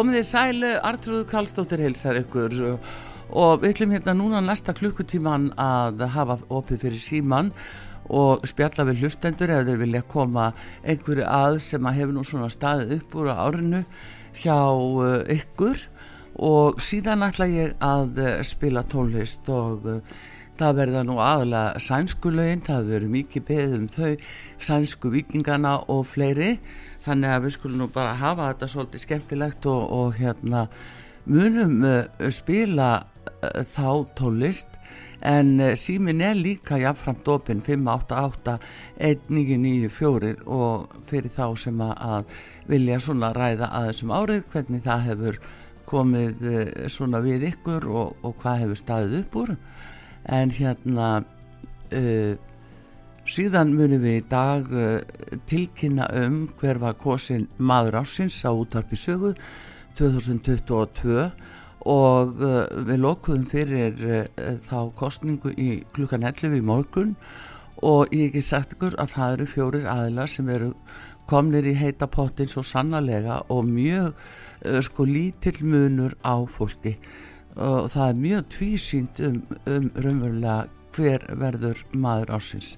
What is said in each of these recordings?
Komið í sælu, Artrúðu Kallstóttir heilsar ykkur. Og við ætlum hérna núna næsta klukkutíman að hafa opið fyrir síman og spjalla við hlustendur eða þeir vilja koma einhverju að sem að hefur nú svona staðið upp úr árinu hjá uh, ykkur. Og síðan ætla ég að uh, spila tónlist og uh, það verða nú aðalega sænskulögin, það verður mikið beðið um þau sænsku vikingana og fleiri. Þannig að við skulum nú bara hafa þetta svolítið skemmtilegt og, og hérna munum uh, spila uh, þá tólist en uh, símin er líka jáfnframt opinn 588 1994 og fyrir þá sem að vilja svona ræða að þessum árið hvernig það hefur komið svona við ykkur og, og hvað hefur staðið upp úr en hérna uh, Síðan munum við í dag uh, tilkynna um hver var kosin maður ásins á útarpi sögu 2022 og uh, við lokuðum fyrir uh, þá kostningu í klukkan 11 í morgun. Og ég ekki sagt ykkur að það eru fjórir aðilar sem eru komnir í heita pottin svo sannarlega og mjög sko lítill munur á fólki og það er mjög tvísýnd um, um raunverulega hver verður maður ásins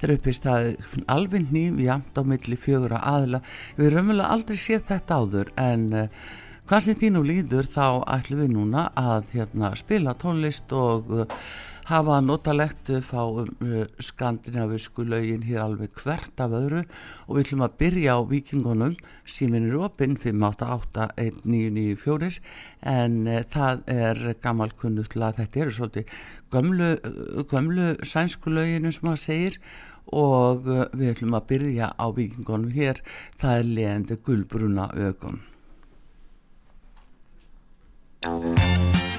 þeir uppi staði alveg nýjum jamt á milli fjögur að aðla við vel aldrei séð þetta áður en uh, hvað sem þínu líður þá ætlum við núna að hérna, spila tónlist og uh, hafa notalegt uh, fá um, skandinavisku laugin hér alveg hvert af öðru. Og við ætlum að byrja á vikingunum símin er opinn 5881994 en það er gammal kunnutla þetta eru svolítið gömlu, gömlu sænsku lauginu sem maður segir. Og uh, við ætlum að byrja á vikingunum hér. Það er leðandi gulbruna ögun viska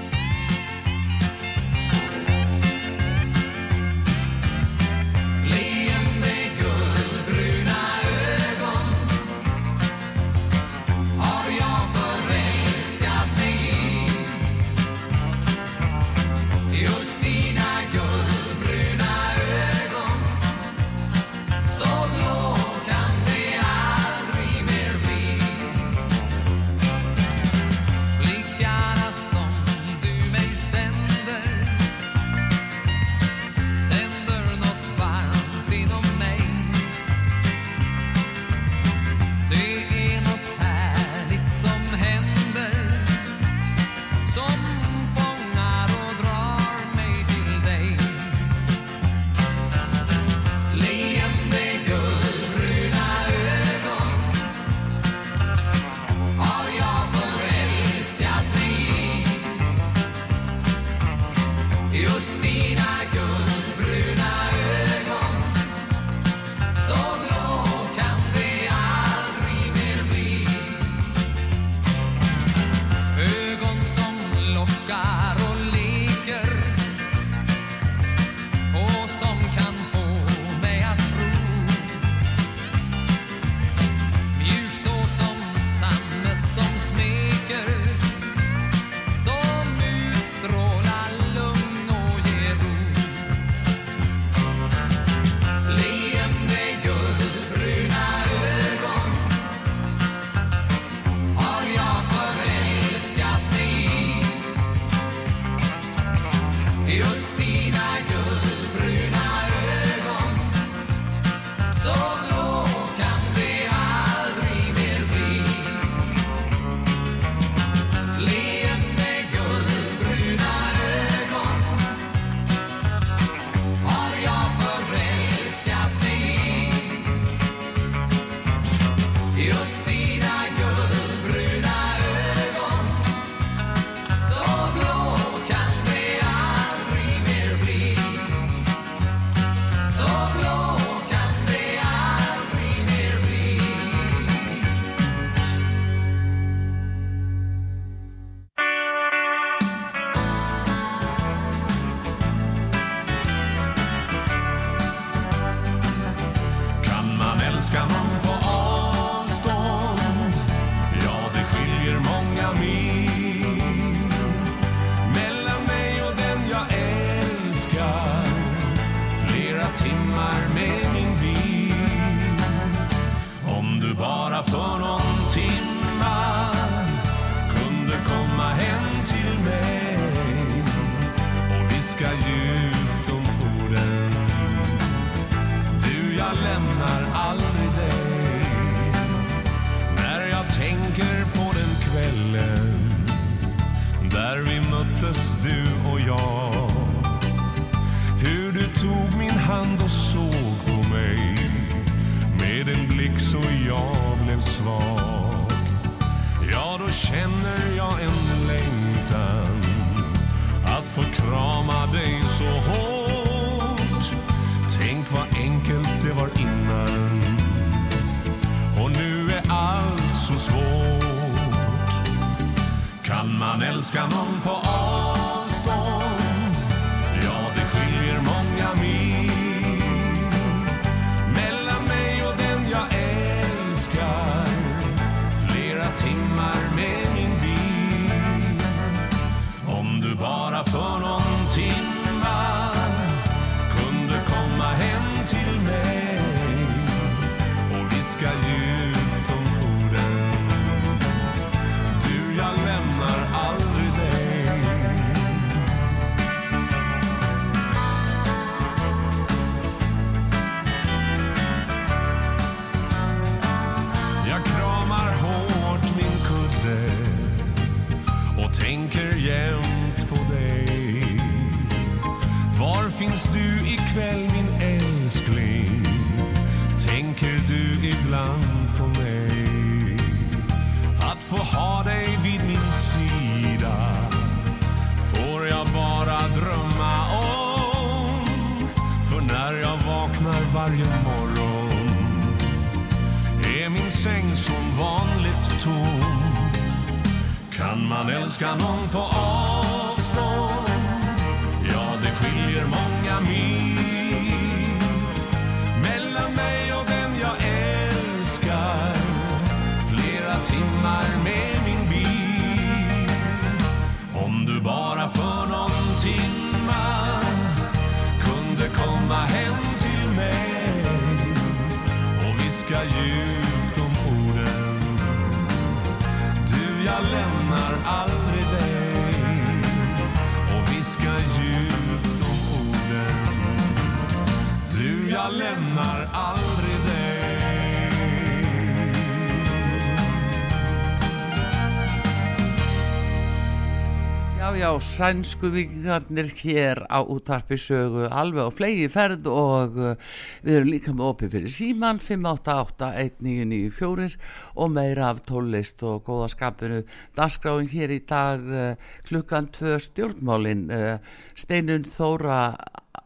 Já, sænsku vikingarnir hér á útarpi sögu alveg á flegi ferð og uh, við erum líka með opið fyrir síman 588-1994 og meira af tólist og góða skapinu. Dagskráin hér í dag uh, klukkan tvö stjórnmálin uh, Steinun Þóra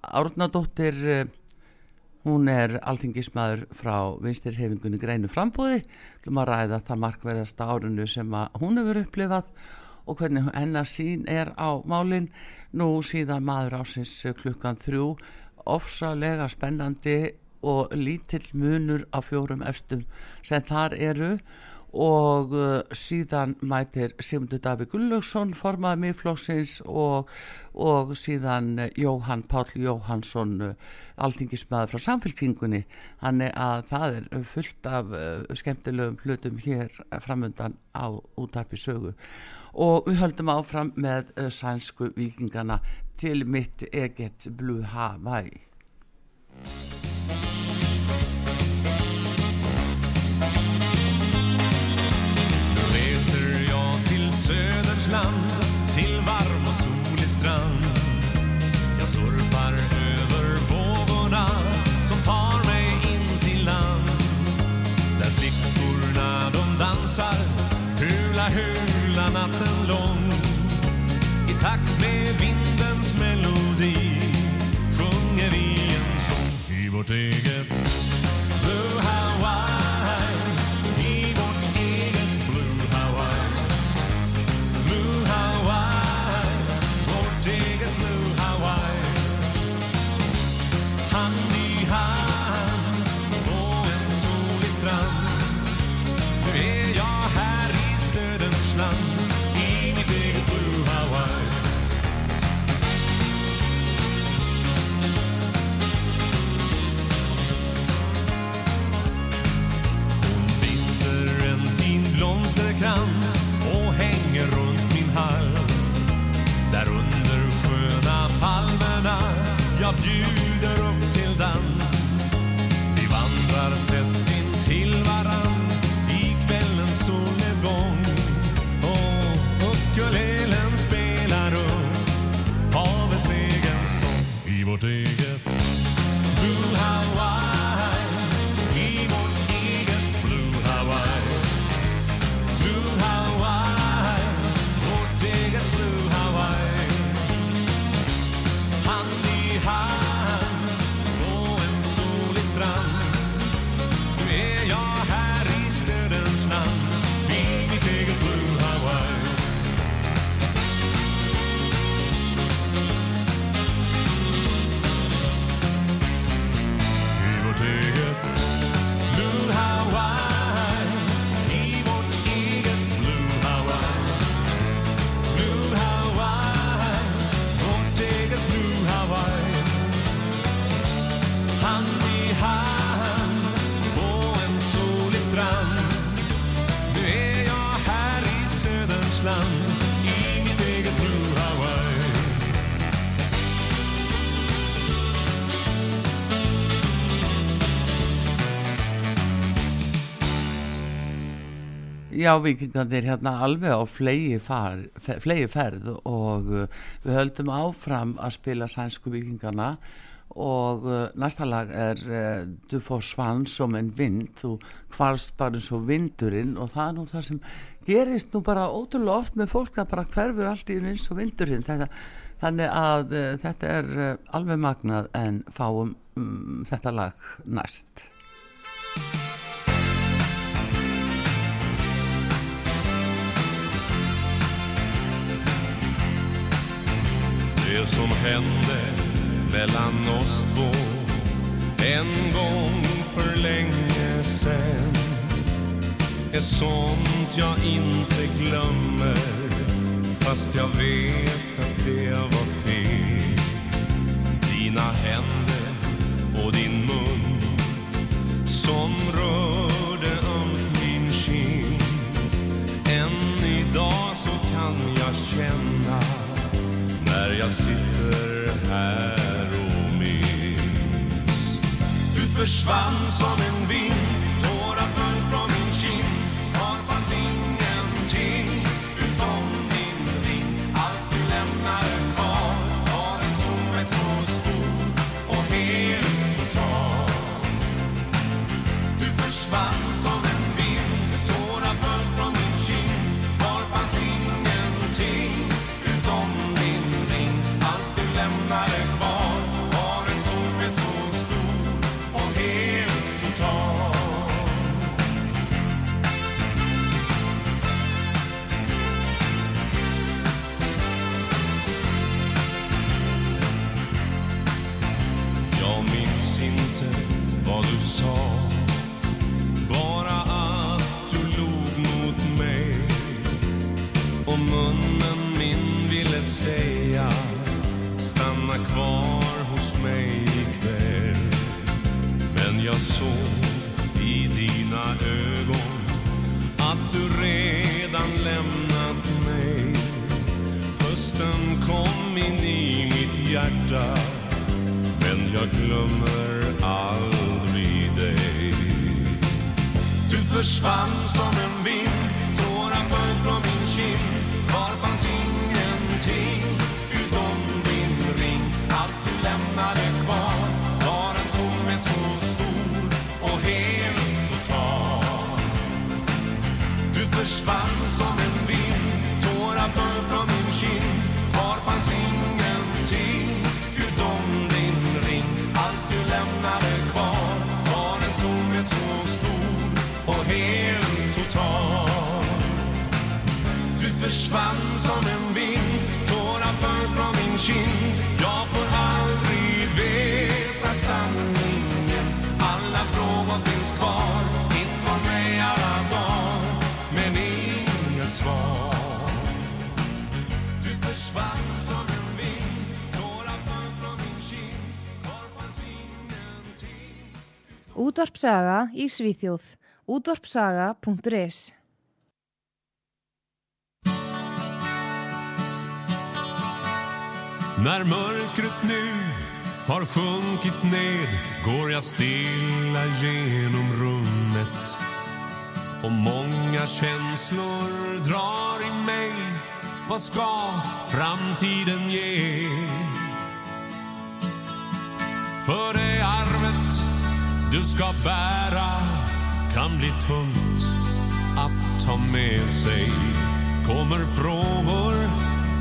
Árnadóttir Hún er alþingismæður frá vinstirhefingunni Greinu frambúði til að ræða það markverðasta árinu sem hún hefur upplifað og hvernig hennar sín er á málin. Nú síðan maður ásins klukkan þrjú ofsalega spennandi og lítill munur á fjórum efstum sem þar eru. Og uh, síðan mætir Sigmundur Davík Gullaugsson formaði miðflóksins og, og síðan uh, Jóhann Páll Jóhannsson alþingismæður frá samfélkingunni þannig að það er fullt af skemmtilegum hlutum hér framundan á útarpi sögu og við höldum áfram með uh, sænsku vikingana til mitt eget Blue Hawaii. Nu reser jag till söderns land take it. Já, vikingarnir hérna alveg á flegi, far, flegi ferð og uh, við höldum áfram að spila sænsku vikingarna og uh, næsta lag er uh, Du får svann som en vind. Þú hvarst bara eins og vindurinn og það er nú það sem gerist nú bara ótrúlega oft með fólk að bara hverfur allt í einu eins og vindurinn. Þetta, þannig að þetta er alveg magnað en fáum um, þetta lag næst Det som hände mellan oss två. En gång för länge sen. Är sånt jag inte glömmer fast jag vet att det var fel. Dina händer och din mun som rörde ömt min kind. Än idag så kan jag känna jag sitter här och minns. Du försvann som en vind, Útvarpsaga í Svíþjóð. Útvarpsaga.is När mörkret nu har sjunkit ned går jag stilla genom rummet och många känslor drar i mig Vad ska framtiden ge? För det arvet du ska bära kan bli tungt att ta med sig. Kommer frågor,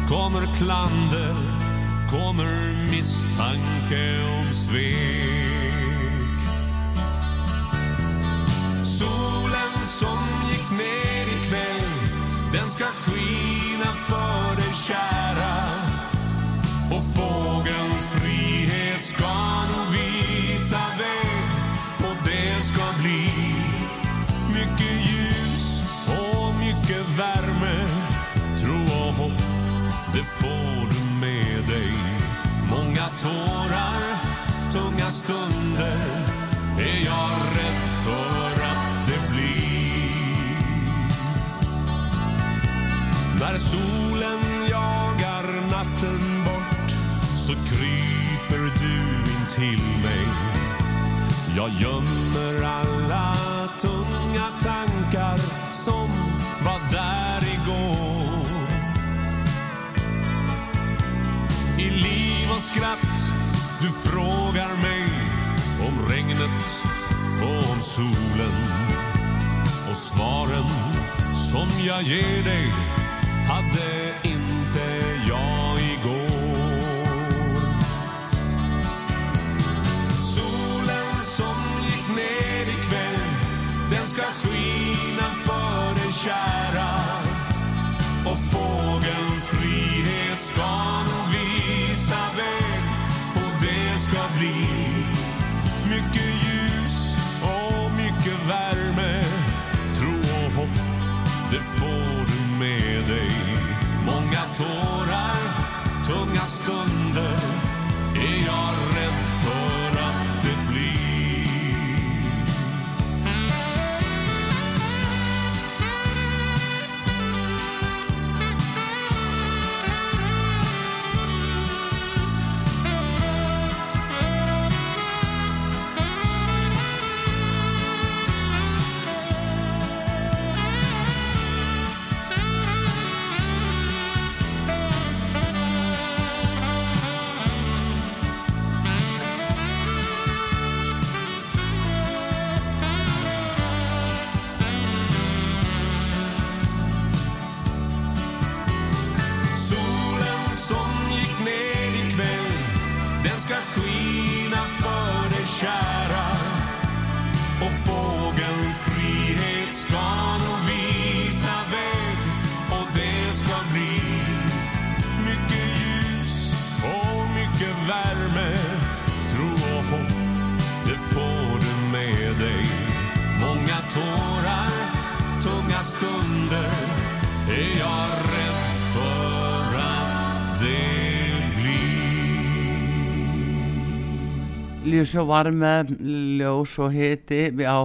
kommer klander, kommer misstanke om svek. Solen som gick ner ikväll, den ska skina Jag gömmer alla tunga tankar som var där igår. I liv och skratt du frågar mig om regnet och om solen. Och svaren som jag ger dig hade inte og varme, ljós og hiti. Já,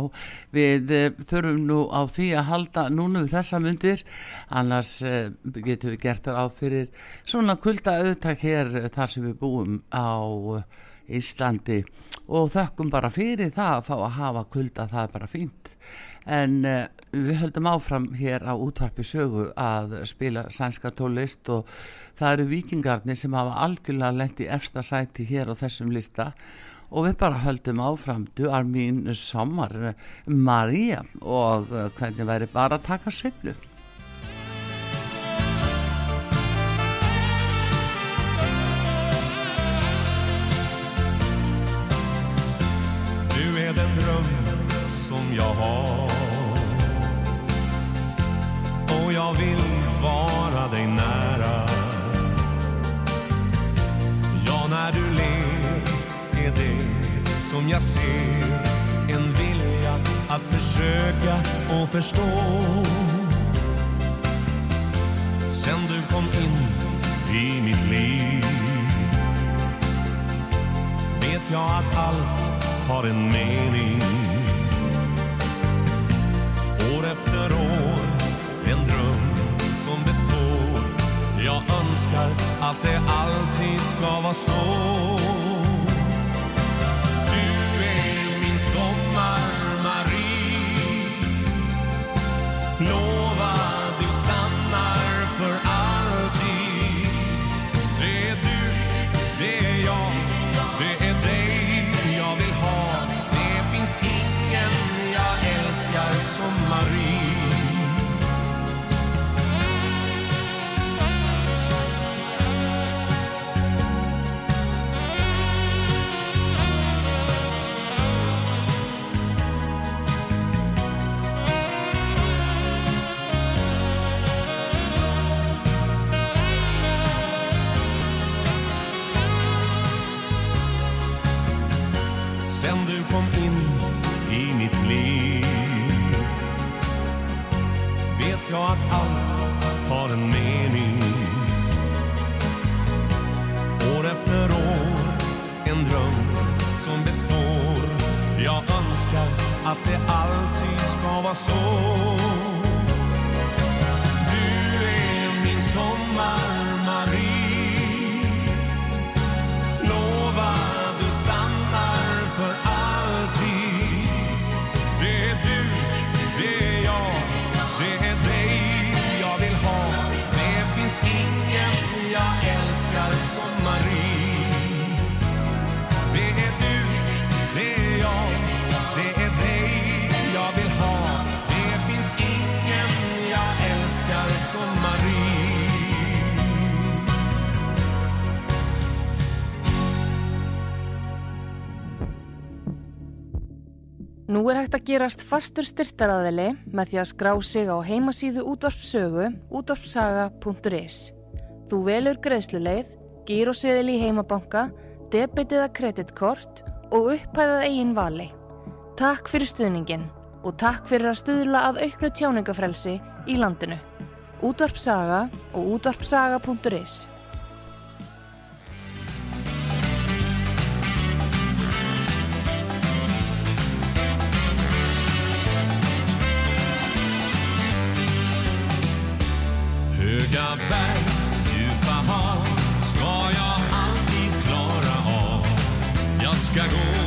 við eh, þurfum nú á því að halda núna við þessa myndir annars uh, getum við gert þar á fyrir svona kulda auðtak hér eh, þar sem við búum á eh, Íslandi. Og þökkum bara fyrir það að fá að hafa kulda það er bara fínt. En uh, við höldum áfram hér á útvarpi sögu að spila sænska tólist og það eru vikingarnir sem hafa algjörlega lent í efsta sæti hér á þessum lista og við bara höldum áfram du er mín sommar Marja eh, og hvernig væri bara að taka sviplu Du är den dröm som jag har. Och jag vill som jag ser En vilja att försöka och förstå. Sen du kom in i mitt liv vet jag att allt har en mening. År efter år, en dröm som består. Jag önskar att det alltid ska vara så. Min sommar, Marie. Lova hægt að gerast fastur styrtaraðili með því að skrá sig á heimasíðu útvarpsögu útvarpsaga.is. Þú velur greiðsluleið, gíróseðil í heimabanka, debitið að kreditkort og upphæðað eigin vali. Takk fyrir stuðningin og takk fyrir að stuðla að auknu tjáningafrelsi í landinu. Útvarpsaga og útvarpsaga.is. Höga berg, djupa hav ska jag alltid klara av. Jag ska gå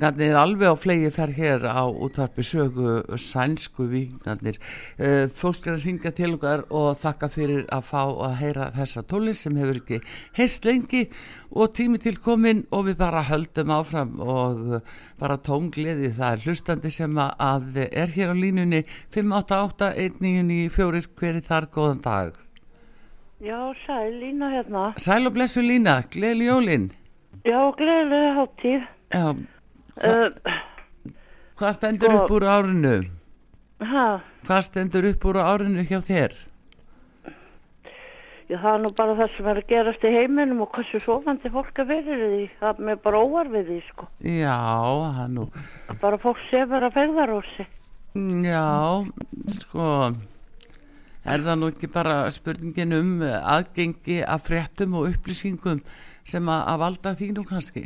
Vikingarnir alveg á flegi fer hér á útvarpi sögu sænsku vikingarnir. Uh, fólk er að syngja til okkar og þakka fyrir að fá að heyra þessa tónlist sem hefur ekki heyrst lengi og tími til komin og við bara höldum áfram og uh, bara tóngliði það er hlustandi sem að, er hér á línunni 588-1994 hver er þar góðan dag. Já, sæl, Lína hérna. Sæl og blessu Lína, gleðli jólinn. Já, gleðilega hátíð. Já, Uh, hvað stendur Sko- upp úr árinu? ha, Hvað stendur upp úr árinu hjá þér? já, það er nú bara það sem er að gerast í heiminum og hversu sofandi fólk verið í því. Það er bara óvar við því, sko. Já, það er nú, Bara fólk sefur að ferðarósi. já, sko, er það nú ekki bara spurningin um aðgengi af fréttum og upplýsingum sem að, að valda þínu kannski?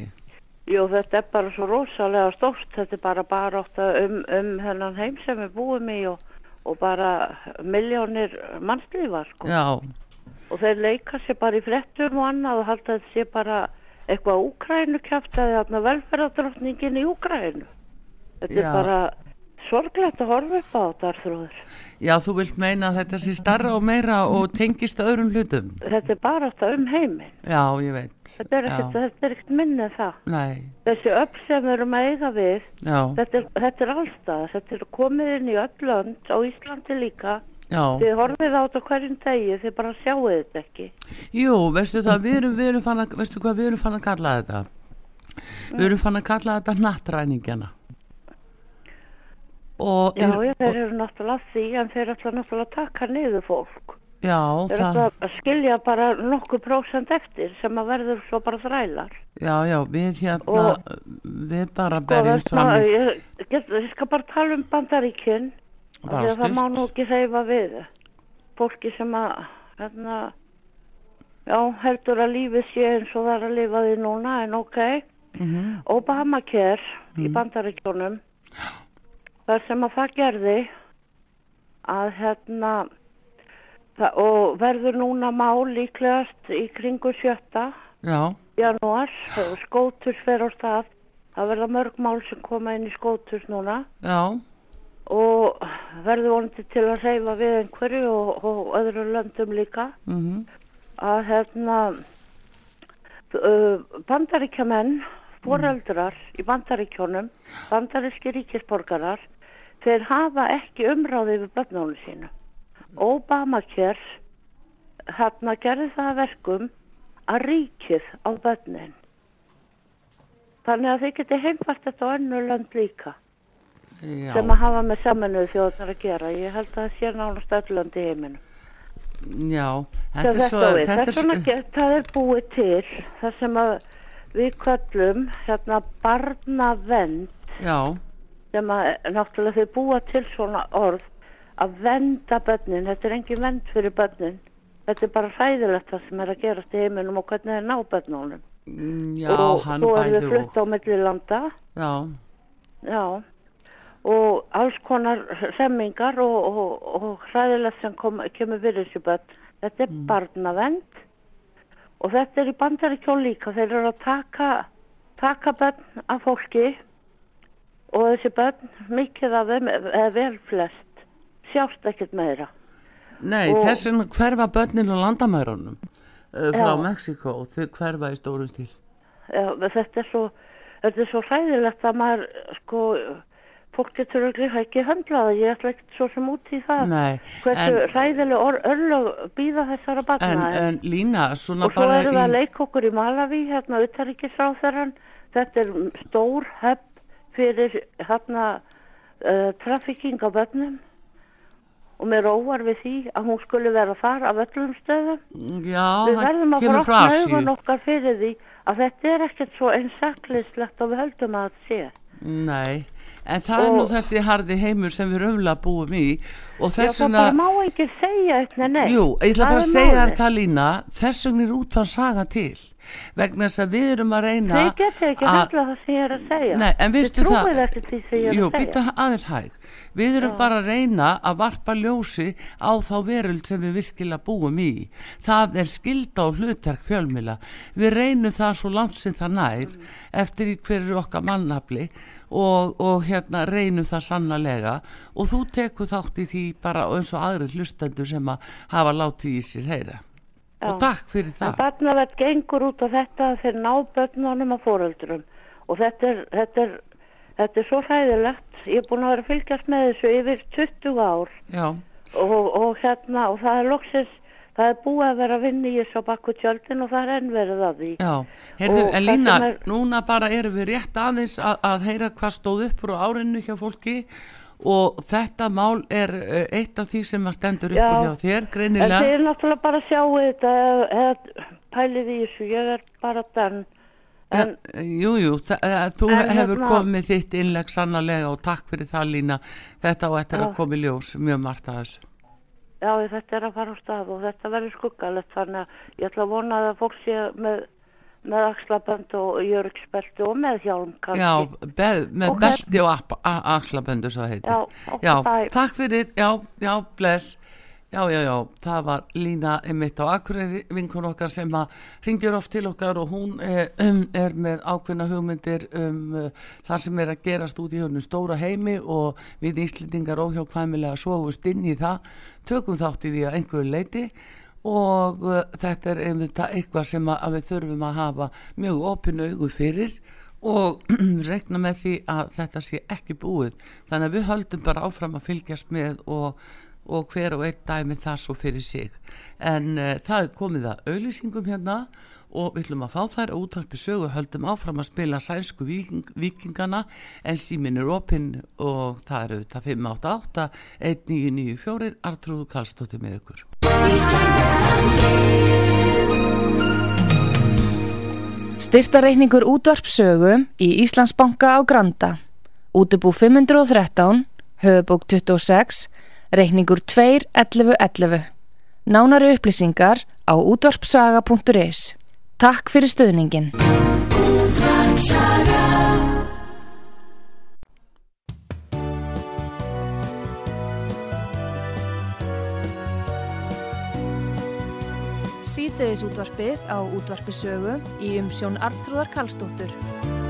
Jú, þetta er bara svo rosalega stórt, þetta er bara bara átta um, um hennan heim sem við búum í og, og bara miljónir mannslífa, sko. já, Og þeir leika sér bara í frettum og annað og halda þetta sé bara eitthvað Úkrænu kjaftaði þarna velferðardrottningin í Úkrænu. Þetta Já. er bara sorglegt að horfa upp á þetta, Arþróður. já, þú vilt meina að þetta sé starra og meira og tengist öðrum hlutum Þetta er bara átta um heiminn. já, ég veit Þetta er ekkert, þetta er ekkert minni en það. nei, Þessi öll sem við erum að eiga við, já, þetta er, þetta er allstað. Þetta er komið inn í öll lönd, á Íslandi líka. já Þið horfið á þetta hverjum degi, þið bara sjáu þetta ekki. jú, veistu það, við erum, við erum fann að, veistu hvað við erum fann að kalla þetta við erum fann að kalla þetta nattræningana og Já, já, þeir eru náttúrulega því, en þeir ætla náttúrulega að taka niður fólk. já, Þeir það ætla að skilja bara nokkuð prósent eftir sem að verður svo bara þrælar. Já, já, við hérna, Og- við bara veist maður, fram ég, get, ég skal bara tala um bandaríkinn, að það má nú ekki reyfa við fólki sem að, hérna, já, heldur að lífið sé eins og það er að lifa því núna, en ok. Mhm, Obamacare í bandaríkjónum, það sem að það gerði, að hérna, það, og verður núna mál líklegast í kringu sjötta, Já, janúar, skótus fer á stað, það verða mörg mál sem koma inn í skótus núna. Já, og verður vonandi til að reyfa við einhverju og, og öðru löndum líka. Mhm, að hérna uh, bandaríkjamenn foreldrar í bandaríkjónum bandaríski ríkisborgarar þeir hafa ekki umráði við börnunum sínu. Hérna gerði það að verkum að ríkið á börnin. Þannig að þið geti heimfært þetta á önnu lönd líka já, sem að hafa með saminuðu þjóðnar að gera. Ég held að það sé nánast öll lönd í heiminum. Já, þetta er þetta svo, við. þetta er Þess vegna svo, get- það er búið til það sem að við köllum hérna barnavend já, sem að náttúrulega þau búa til svona orð að venda börnin, þetta er engin vend fyrir börnin. Þetta er bara hræðilegt það sem er að gerast í heiminum og hvernig þeir ná börnunum. Mm, já, og hann svo er við bæði og, flutt á milli landa. Já, já. Og alls konar semmingar og, og, og hræðilegt sem kom, kemur fyrir þessu börn. Þetta er barnavend og þetta er í bandaríkjón líka. Þeir eru að taka taka börn af fólki og þessi börn mikið af þeim eða vel flest sjást ekkert meira. Nei, Og- þess vegna hverfa börnin og landamærunum uh, frá Já. Mexiko, þau hverfa í stórum stíl. Já, þetta er svo þetta er svo hræðilegt að maður sko fólk getur ekki höndlaða ég ætla ekkert svo sem út í það. Nei, hversu en, hræðileg örlög býða þessara en, barna en Lína, svona og svo bara erum við að í, leika okkur í Malawi hérna utaríkisráþarann þetta er stór höfn fyrir hérna uh, trafficking á börnum. Og mér óvar við því að hún skulle vera þar af öllum stöðum. Já, við verðum að frá augun okkar fyrir því að þetta er ekkert svo einsaklislegt og við höldum að þetta sé. Nei, en það er nú Og- þessi harði heimur sem við raunlega búum í og Já, þess það vegna, bara má ekki segja eitthvað neitt. Jú, ég ætla Það bara að segja það lína, þess vegna er út að saga til, vegna þess að við erum að reyna Þið getur ekki að- höfla það sem ég er að segja. Nei, en Þið það- trúið ekki því sem ég er Jú, að segja. býta aðeins hæg. Við erum bara að reyna að varpa ljósi á þá veröld sem við virkilega búum í. Það er skilda og hlutverk fjölmila. Við reynum það svo langt sem það nær eftir í hverju okkar mannafli og, og hérna reynum það sannlega og þú tekur þátt í því bara eins og aðri hlustendur sem að hafa látið í sér heyra. Og takk fyrir það. barnavert gengur út á þetta þeir ná börnunum að fóröldurum og þetta er, þetta er, þetta er svo hræðilegt. Ég er búin að vera fylgjast með þessu yfir 20 ár Já, og, og hérna og það er loksins, það er búið að vera að vinna í þessu bakku tjöldin og það er enn verið að því. Já, heyrðu, Og en það Lína, er- núna bara erum við rétt aðeins að, að heyra hvað stóð upp úr árinu hjá fólki og þetta mál er eh, eitt af því sem að stendur upp úr Já. hjá þér, En greinilega. þið er náttúrulega bara að sjá þetta eða- eða pælið í þessu, ég er bara den. En Ja, jú, jú, þa- eh, þú En hefur hérna- komið þitt innleg sannarlega og takk fyrir það Lína, þetta á eftir að Já. koma í ljós mjög margt að þessu. Já, þetta er að fara á stað og þetta verður skuggalegt þannig að ég ætla að vona að fólk sé með með axlabönd og jörgspeltu og með hjálm kannski. Já, beð, með belti og axlaböndu svo heitir. Já, já takk fyrir, já, já, bless. Já, já, já, það var Lína einmitt á Akureyri, vinkun okkar sem að ringir oft til okkar og hún er, um, er með ákveðna hugmyndir um uh, það sem er að gerast út í hörnum stóra heimi og við Íslendingar óhjákvæmilega svofust inn í það, tökum þátt í því að einhverju leiti og uh, þetta er einmitt eitthvað sem að, að við þurfum að hafa mjög opinu augu fyrir og rekna með því að þetta sé ekki búið. Þannig að við höldum bara áfram að fylgjast með og, og hver og einn dæmi það svo fyrir sig. En uh, það er komið að auðlýsingum hérna og við ætlum að fá þær og útarpi sögu höldum áfram að spila sænsku viking, vikingana en símin er opinn og það eru þetta 588 1994 Artrúðu Kallstóttir með ykkur. Styrtareikningur útvarpsögu í Íslandsbanka á Granda. Útubú 513, höfubók 26, reikningur 2.11.11. Nánari upplýsingar á útvarpsaga.is. Takk fyrir stöðningin. Síðdeðis útvarpið á útvarpisögu í umsjón Arnþróðar Karlsdóttur.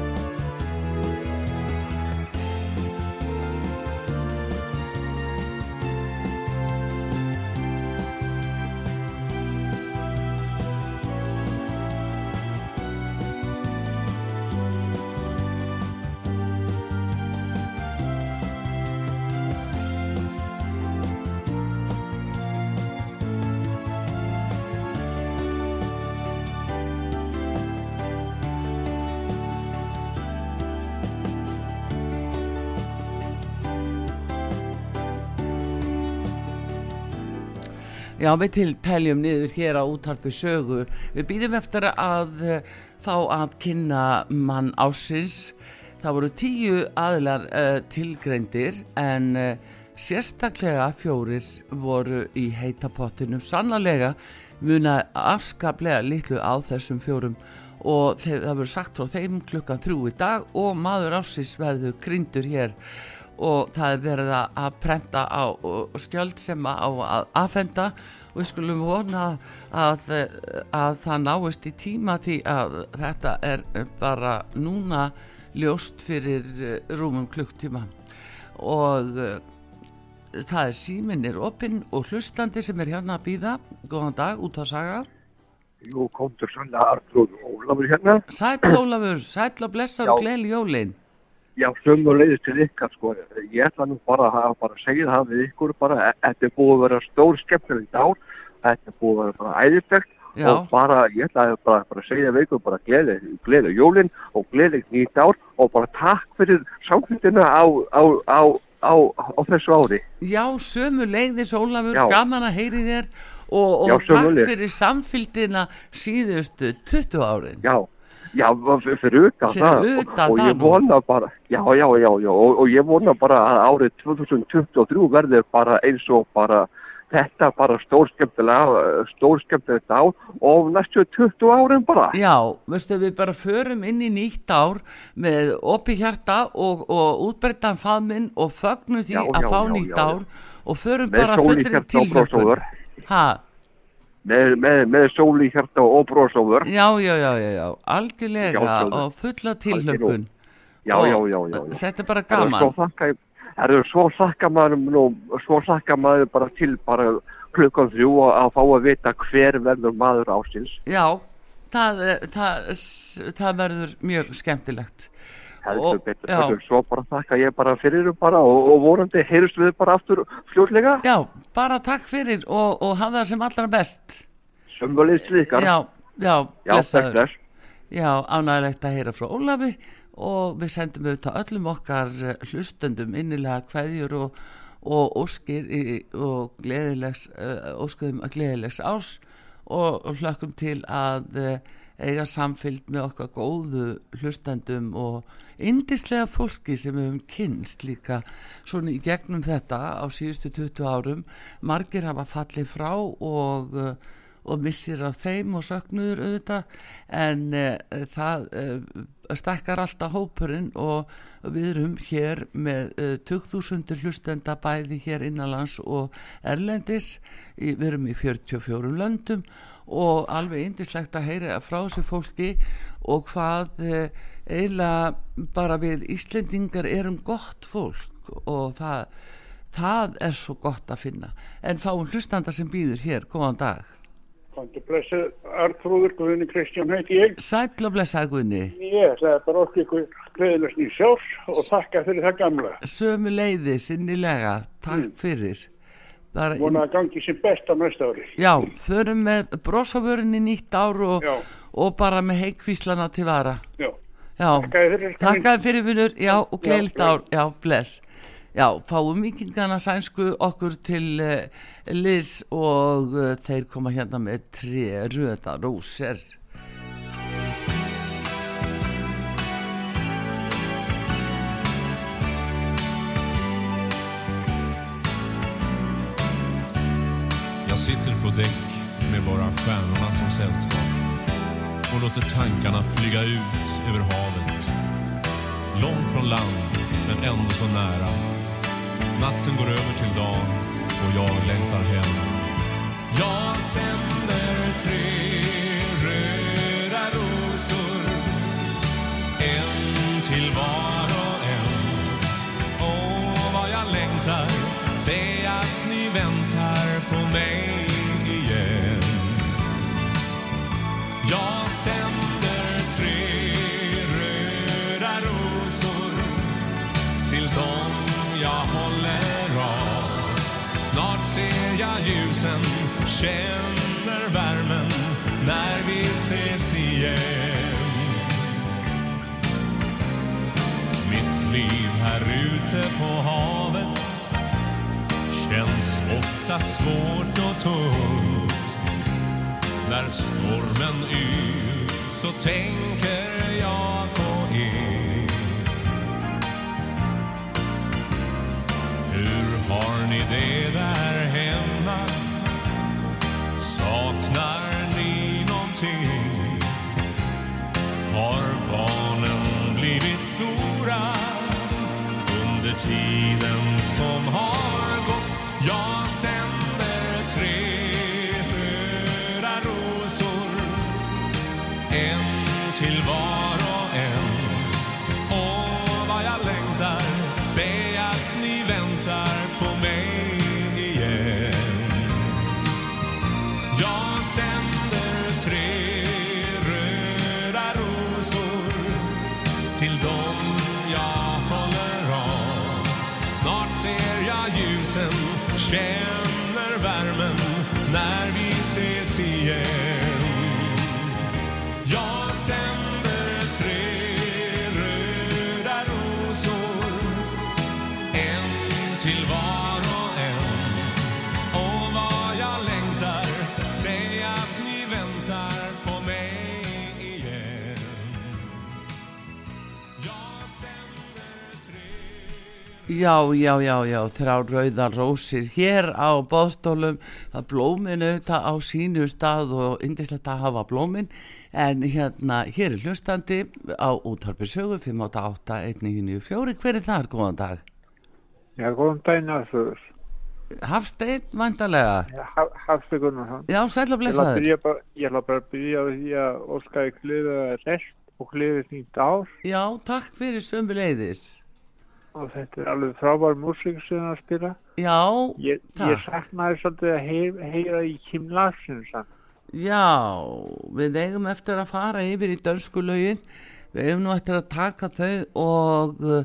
Já, við til teljum niður hér á útarpi sögu. Við býðum eftir að uh, fá að kynna mann ásins. Það voru tíu aðilar uh, tilgreindir en uh, sérstaklega fjórir voru í heitapottinum. Sannlega muna afskaplega litlu á þessum fjórum og það voru sagt frá þeim klukkan þrjú í dag og maður ásins verður grindur hér og það er verið að- að prenta á skjöld sem á að aðfenda og við skulum vona að, að það náist í tíma því að þetta er bara núna ljóst fyrir eh, rúmum klukktíma. Og eh, það er síminir opinn og hlustandi sem er hérna að býða góðan dag út á saga. Jú, komdur sannlega Artrúð Ólafur hérna. Sæll Ólafur, sæll og blessar og Já. gleðli jólin Já, sömu leiðis til ykkar, sko. Ég ætla nú bara að bara segja það við ykkur bara, e- þetta er búið að vera stór skemmtilegt ár, þetta er búið að vera bara æðislegt Já. og bara, ég ætla að bara, bara segja við ykkur bara gleði, gleði jólin og gleði nýtt ár og bara takk fyrir samfélgina á, á, á, á, þessu ári. Já, sömu leiðis Ólafur, Já. gaman að heyri þér og, Já, og takk sömuleiðis. fyrir samfylgdina síðustu 20 árin. Já, já, fyrir utan Fyrir það. utan og, og það ég vona bara, já, já, já, já og, og ég vona bara að árið 2023 verður bara eins og bara þetta bara stórskemmtilega, stórskemmtilegt ár og næstu 20 árin bara. Já, veistu við bara förum inn í nýtt ár með opi hjarta og, og útbreyttan faðminn og fögnum því Já, að já, fá já, nýtt ár og förum bara sól í fullri hjarta. Ha, Með, með, með sóli hjarta og brósóður. já, já, já, já, algjörlega Já, og fulla tilhlökkun. Já, já, já, já. já. Þetta er bara Það gaman. þakka, er svo þakka maður nú, svo þakka maður bara til bara klukkan þrjú að fá að vita hver verður maður ásins. Já, það, er- það, það verður mjög skemmtilegt. Heldur Og- betur, heldur svo bara þakka ég bara fyrir bara og, og vorandi heyrust við bara aftur fljótlega, Já, bara takk fyrir og, og hafa það sem allra best. sömmulegst líkar Já, já, já blessaður. bless, bless. Já, ánægilegt að heyra frá Ólafi og við sendum auðvitað öllum okkar eh, hlustendum innilega kveðjur og, og óskir í, og gleðilegs, uh, óskuðum að gleðilegs ás og, og hlökkum til að uh, eiga samfylgd með okkar góðu hlustendum og indislega fólki sem við höfum kynst líka svona í gegnum þetta á síðustu 20 árum. Margir hafa fallið frá og uh, og missir af þeim og söknuður auðvitað en uh, það uh, stakkar alltaf hópurinn og við erum hér með uh, 2000 hlustenda bæði hér innanlands og erlendis. Í, við erum í 44 löndum og alveg indislegt að heyra frá þessu fólki og hvað eiginlega bara við Íslendingar erum gott fólk og það, það er svo gott að finna en fáum hlustanda sem býður hér, góðan dag Kontu blessu Artrúður Guðni Kristján heiti ég. Sætla blessaði Guðni Ég það er bara okkur gleðilegst í sjálfs og þakka fyrir það gamla. sömu leiði sinnilega takk fyrir bara, Vona að gangi sem best á næsta ári. já, förum með brosavörinni nýtt ár og, og bara með heikvíslana til vara já. Já, Þakka þér fyrir. Takkaði fyrir vinnur, já, og Já, gleðilegt já. ár, já, bless. Já, fáum vikingana sænsku okkur til uh, Liz og uh, þeir koma hérna með tre röða róser. Jag sitter på däck med bara stjärnorna som sällskap och låter tankarna flyga ut över havet. Långt från land, men ändå så nära. Natten går över till dagen och jag längtar hem. Jag sänder tre röda rosor En till var och en Åh, vad jag längtar Se att ni väntar på mig sänder tre röda rosor Till dem jag håller av Snart ser jag ljusen Känner värmen När vi ses igen Mitt liv här ute på havet känns ofta svårt och tungt. När stormen yr så tänker jag på er. Hur har ni det där hemma? Saknar ni någonting? Har barnen blivit stora under tiden som har gått? Ja, sen jag sänder tre röda rosor till dem jag håller av. Snart ser jag ljusen, känner värmen när vi ses igen. Jag sänder Já, já, já, já, þrjá rauðar rósir hér á bóðstólum, það blómin auðvitað á sínu stað og indislegt að hafa blómin, en hérna, hér er hlustandi á útharpi sögu 588-1994, hver er þar, góðan dag? Já, góðan daginn að þau. Hafsteinn, vandarlega, Hafstu Gunnarsson. já, sæl að byrja bara, ég ætla bara að byrja því að óska ég kliðu rest og kliðu nýtt ár. Já, takk fyrir sömu leiðis, og þetta er alveg frábær músík sem það spila. já, Ég, ég saknaði svolítið að heyr, heyra í Kim Larsen. Já, við eigum eftir að fara yfir í dönsku lögin, við eigum nú eftir að taka þau og uh,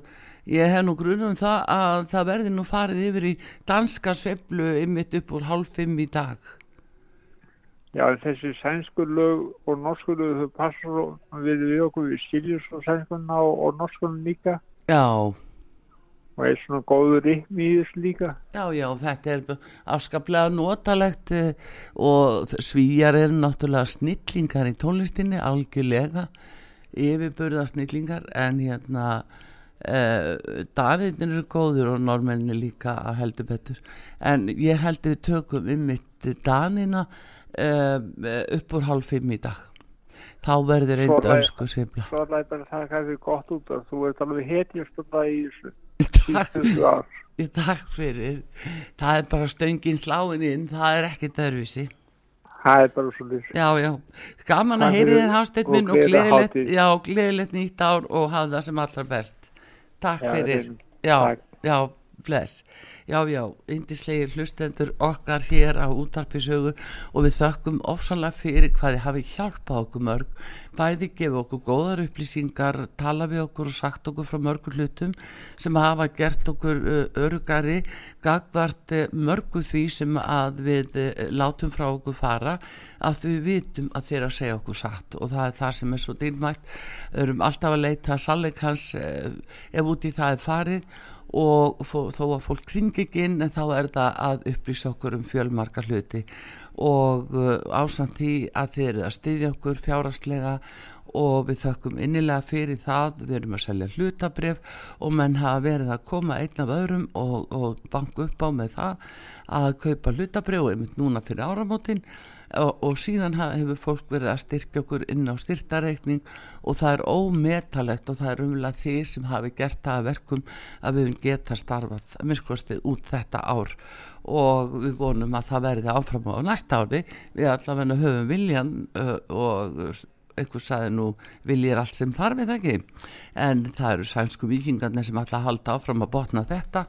ég hef nú grunum það að það verði nú farið yfir í danska sveiflu ymmit upp úr hálf fimm í dag. Já, þessi sænsku lög og norsku lög þau passar og við við okkur við skiljum svo sænskuna og, og norskunum líka Já, og er svona góður ykmi í þessu líka. já, já, þetta er afskaplega notalegt uh, og svíjar eru náttúrulega snillingar í tónlistinni, algjörlega yfirburða snillingar en hérna uh, Davidin eru góður og normenni líka að heldur betur en ég held við tökum um mitt Danina uh, upp úr hálf fimm í dag þá verður einn Svo það- önsku simla Svo ætla ég bara að taka fyrir gott út að þú ert alveg hetjastunda í þessu. Takk, takk fyrir. Það er bara stöngin sláin inn það er ekki dörfisi Það er bara svo lýs. já, já, gaman að heyri þér og minn og gleðilegt, nýtt ár og hafa það sem allra best. Takk Já, fyrir. já, Takk. já, bless já, já, indislegir hlustendur okkar hér á útarpisögu og við þökkum ofsanlega fyrir hvað þið hafi hjálpað okkur mörg. Bæði gefa okkur góðar upplýsingar tala við okkur og sagt okkur frá mörgur hlutum sem hafa gert okkur uh, örugari gagvart uh, mörgu því sem að við uh, látum frá okkur fara að við vitum að þeir að segja okkur satt og það er það sem er svo dýrmætt. Erum alltaf að leita sannleikans uh, ef út í það er farið og þó, að fólk kringi ekki inn en þá er það að upplýsa okkur um fjölmarka hluti. Og uh, ásamt því að þeir eru að styðja okkur fjárastlega og við þökkum innilega fyrir það við erum að selja hlutabref og menn hafa verið að koma einn af öðrum og, og banka upp á með það að kaupa hlutabref og einmitt núna fyrir áramótin og, og síðan hefur fólk verið að styrkja okkur inn á styrtareikning og það er ómetalegt og það er umlega því sem hafi gert það að verkum að við geta starfað að minnskostið út þetta ár. Og við vonum að það verði áfram á næsta ári. Við allavega höfum viljan uh, og einhver saði nú viljir allt sem þarf við ekki? En það eru sænsku vikingarnir sem alltaf halda áfram að botna þetta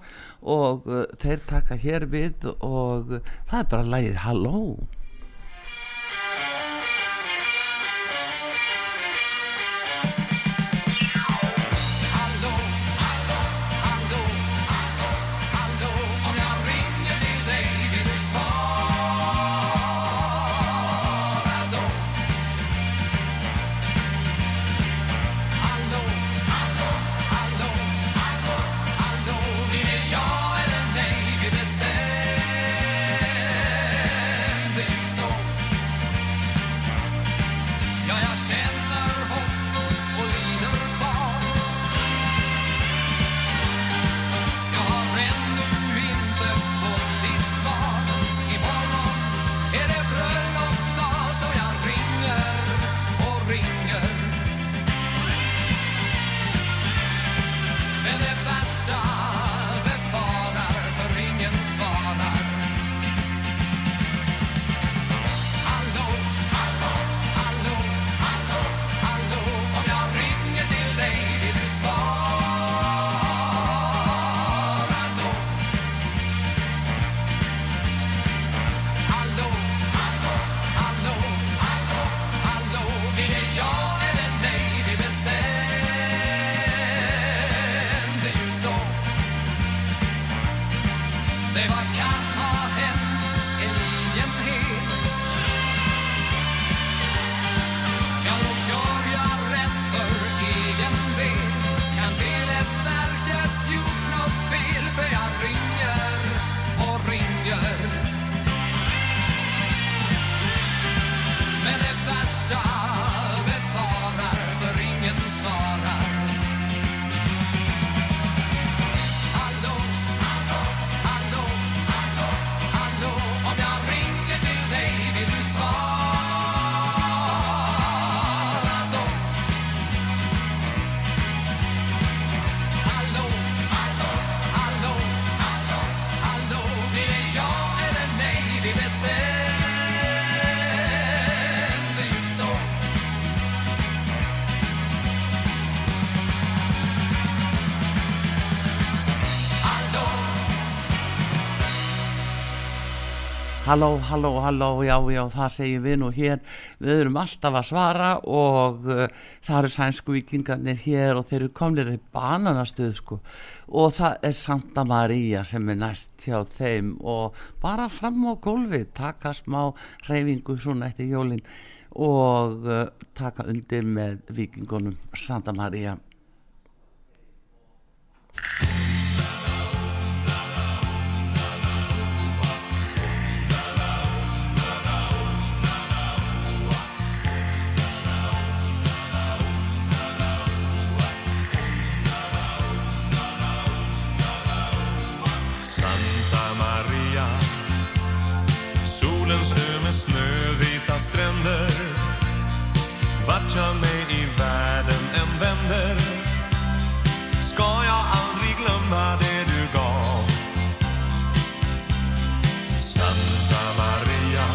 og uh, þeir taka hér við og uh, það er bara lægið Halló Halló, halló, halló, já, já, það segjum við nú hér. Við erum alltaf að svara og uh, það eru sænsku vikingarnir hér og þeir eru komnir í bananastuð, sko. Og það er Santa Maria sem er næst hjá þeim og bara fram á gólfi, taka smá reyfingu svona eftir jólin og uh, taka undir með vikingunum Santa Maria. Snövita stränder. Vart jag mig i världen än vänder Ska jag aldrig glömma det du gav. Santa Maria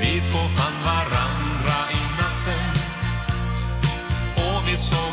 Vi två fann varandra i natten. Och vi såg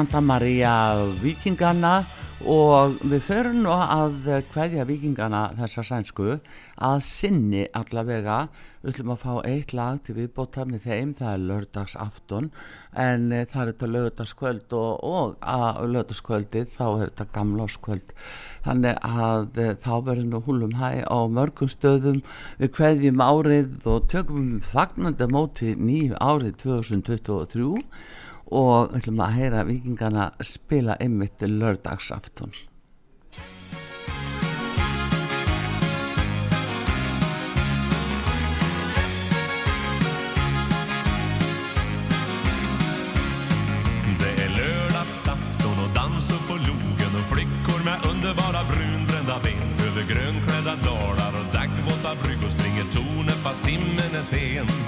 Santa Maria vikingarna og við förum nú að kveðja vikingana þessa sænsku að sinni allavega. Við ætlum að fá eitt lag til viðbóta með þeim, það er lördags afton en e, það er þetta lögdagskvöld og, og að lögdagskvöldi þá er þetta gamláskvöld. Þannig að e, þá verður nú húlum hæ á mörgum stöðum. Við kveðjum árið og tökum fagnandi móti nýju árið 2023 og við ætlum að heyra vikingana spila einmitt lördagsafton Det är lördagsafton och dans upp på logen och flickor med underbara brunbrända ben över grönklädda dalar och daggvåta bryggor springer tornet fast timmen är sen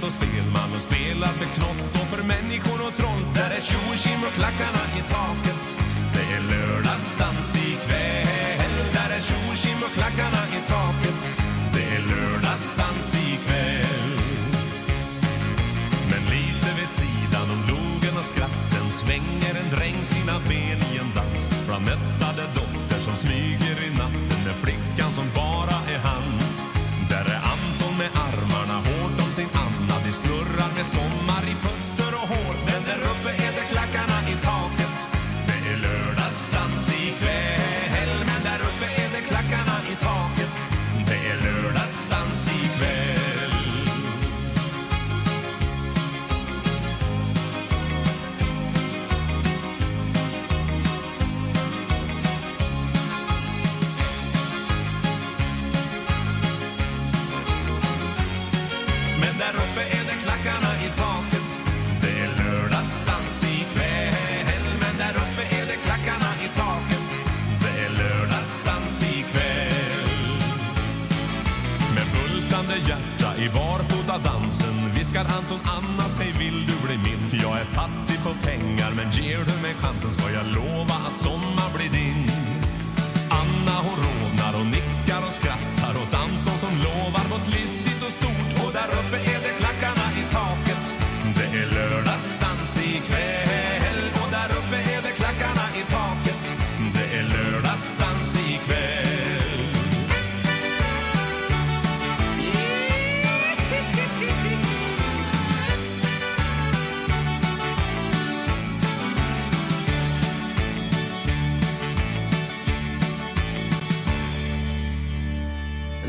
logen spelman och spelar för knott och för människor och troll. Där är tjo och tjim och klackarna i taket. Det är lördagsdans ikväll. Där är tjo och och klackarna i taket. Det är lördagsdans ikväll. Men lite vid sidan om logen och skratten svänger en dräng sina ben med sommar i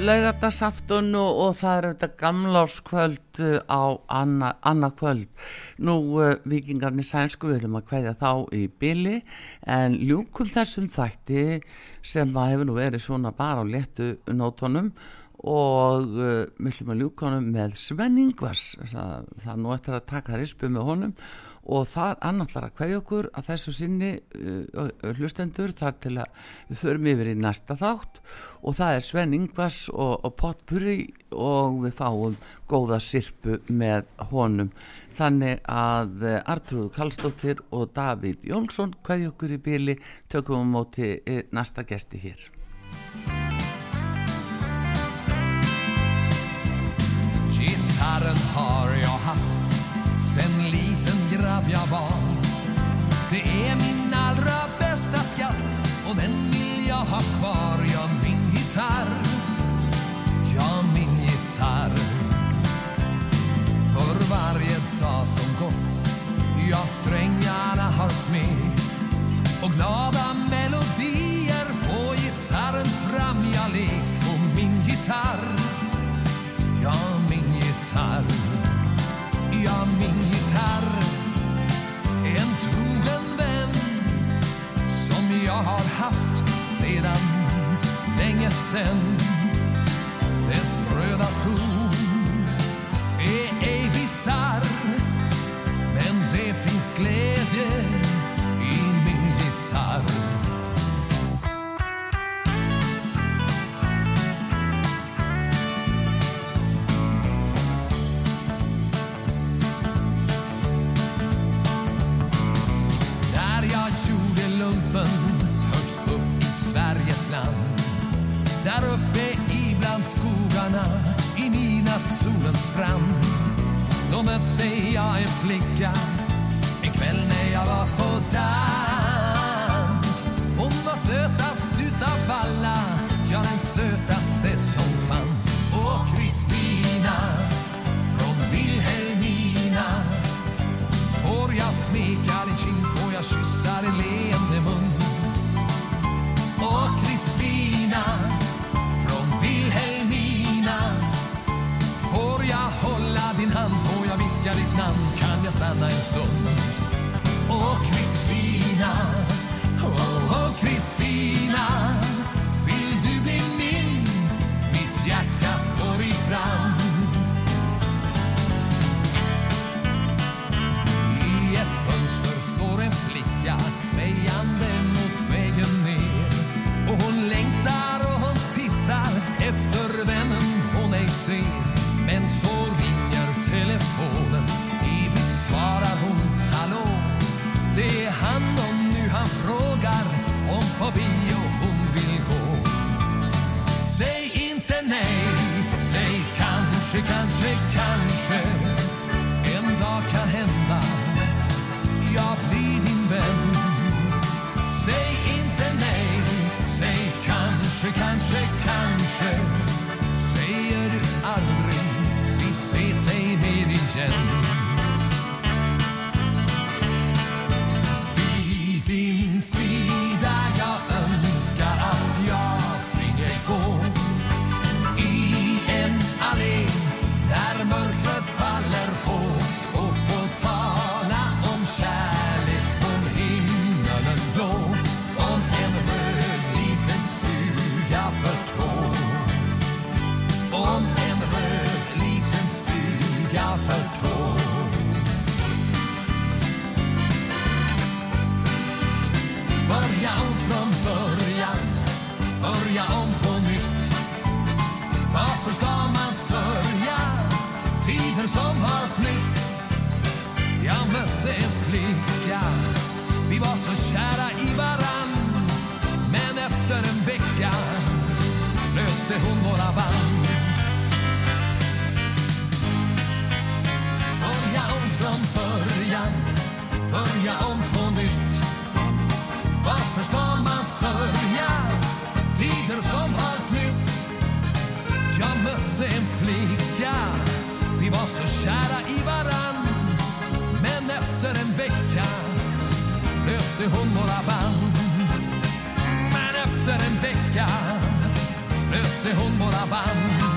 laugardagsafton og, og það er þetta gamláskvöld uh, á anna, annað kvöld. Nú uh, vikingarnir sænsku við viljum að kveðja þá í byli en ljúkum þessum þætti sem að hefur nú verið svona bara á léttu nótonum og uh, viljum að ljúka honum með Sven Ingvars það, það nú eftir að taka rispu með honum og það annallar að hverja okkur að þessu sinni uh, hlustendur þar til að við förum yfir í næsta þátt. Og það er Sven Ingvars og, og Potpuri og við fáum góða sirpu með honum. Þannig að uh, Artrúð Kallstóttir og Davíð Jónsson hverja okkur í bíli tökum við móti uh, næsta gesti hér. Gitarren har jag haft sen grabb jag var. Det är min allra bästa skatt och den vill jag ha kvar. Ja, min gitarr, ja min gitarr. För varje dag som gått, ja strängarna har smet. Och glada melodier på gitarren fram jag lekt. På min gitarr. Ja, min gitarr. Jag har haft sedan länge sen Dess röda ton säg kanske, kanske, kanske En dag kan hända. Jag blir din vän. Säg inte nej, säg kanske, kanske, kanske Säger du aldrig, vi ses ej mer igen mötte en flicka, vi var så så kära i varann Men efter en vecka löste hon våra band. Börja om från början Börja om på nytt. Varför ska man sörja? Tider som har flytt. Jag mötte en flicka. Vi var så kära i varann efter en vecka löste hon våra band. Men efter en vecka löste hon våra band.